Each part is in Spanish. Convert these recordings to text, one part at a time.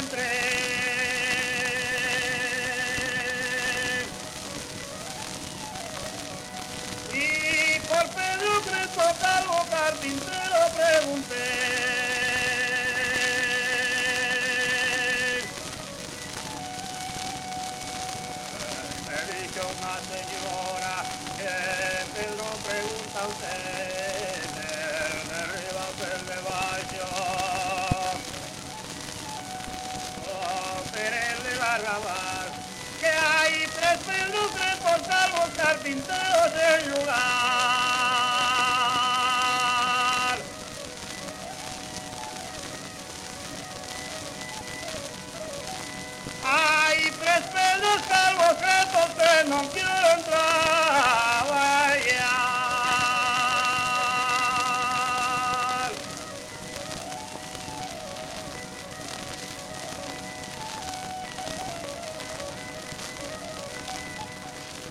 entre más señora, que no pregunta usted, de arriba del levaio, o per elevar la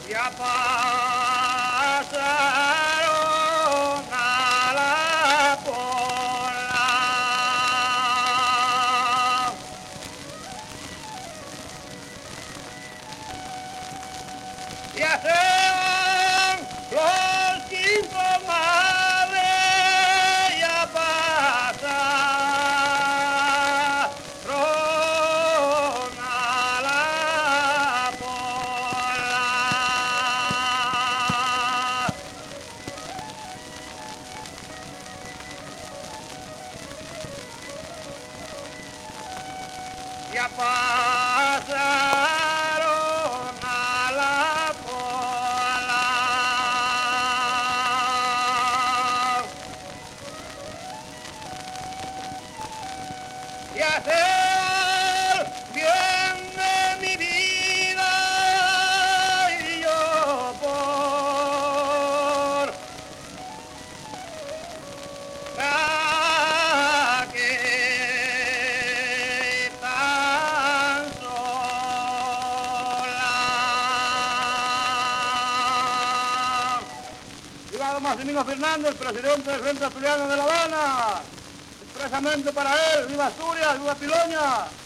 Yeah, Bob. Διαφέρον πλώς την κομμάδε για τρόναλα Maximino Fernández, presidente del Frente Asturiano de La Habana. Expresamente para él, viva Asturias, viva Piloña.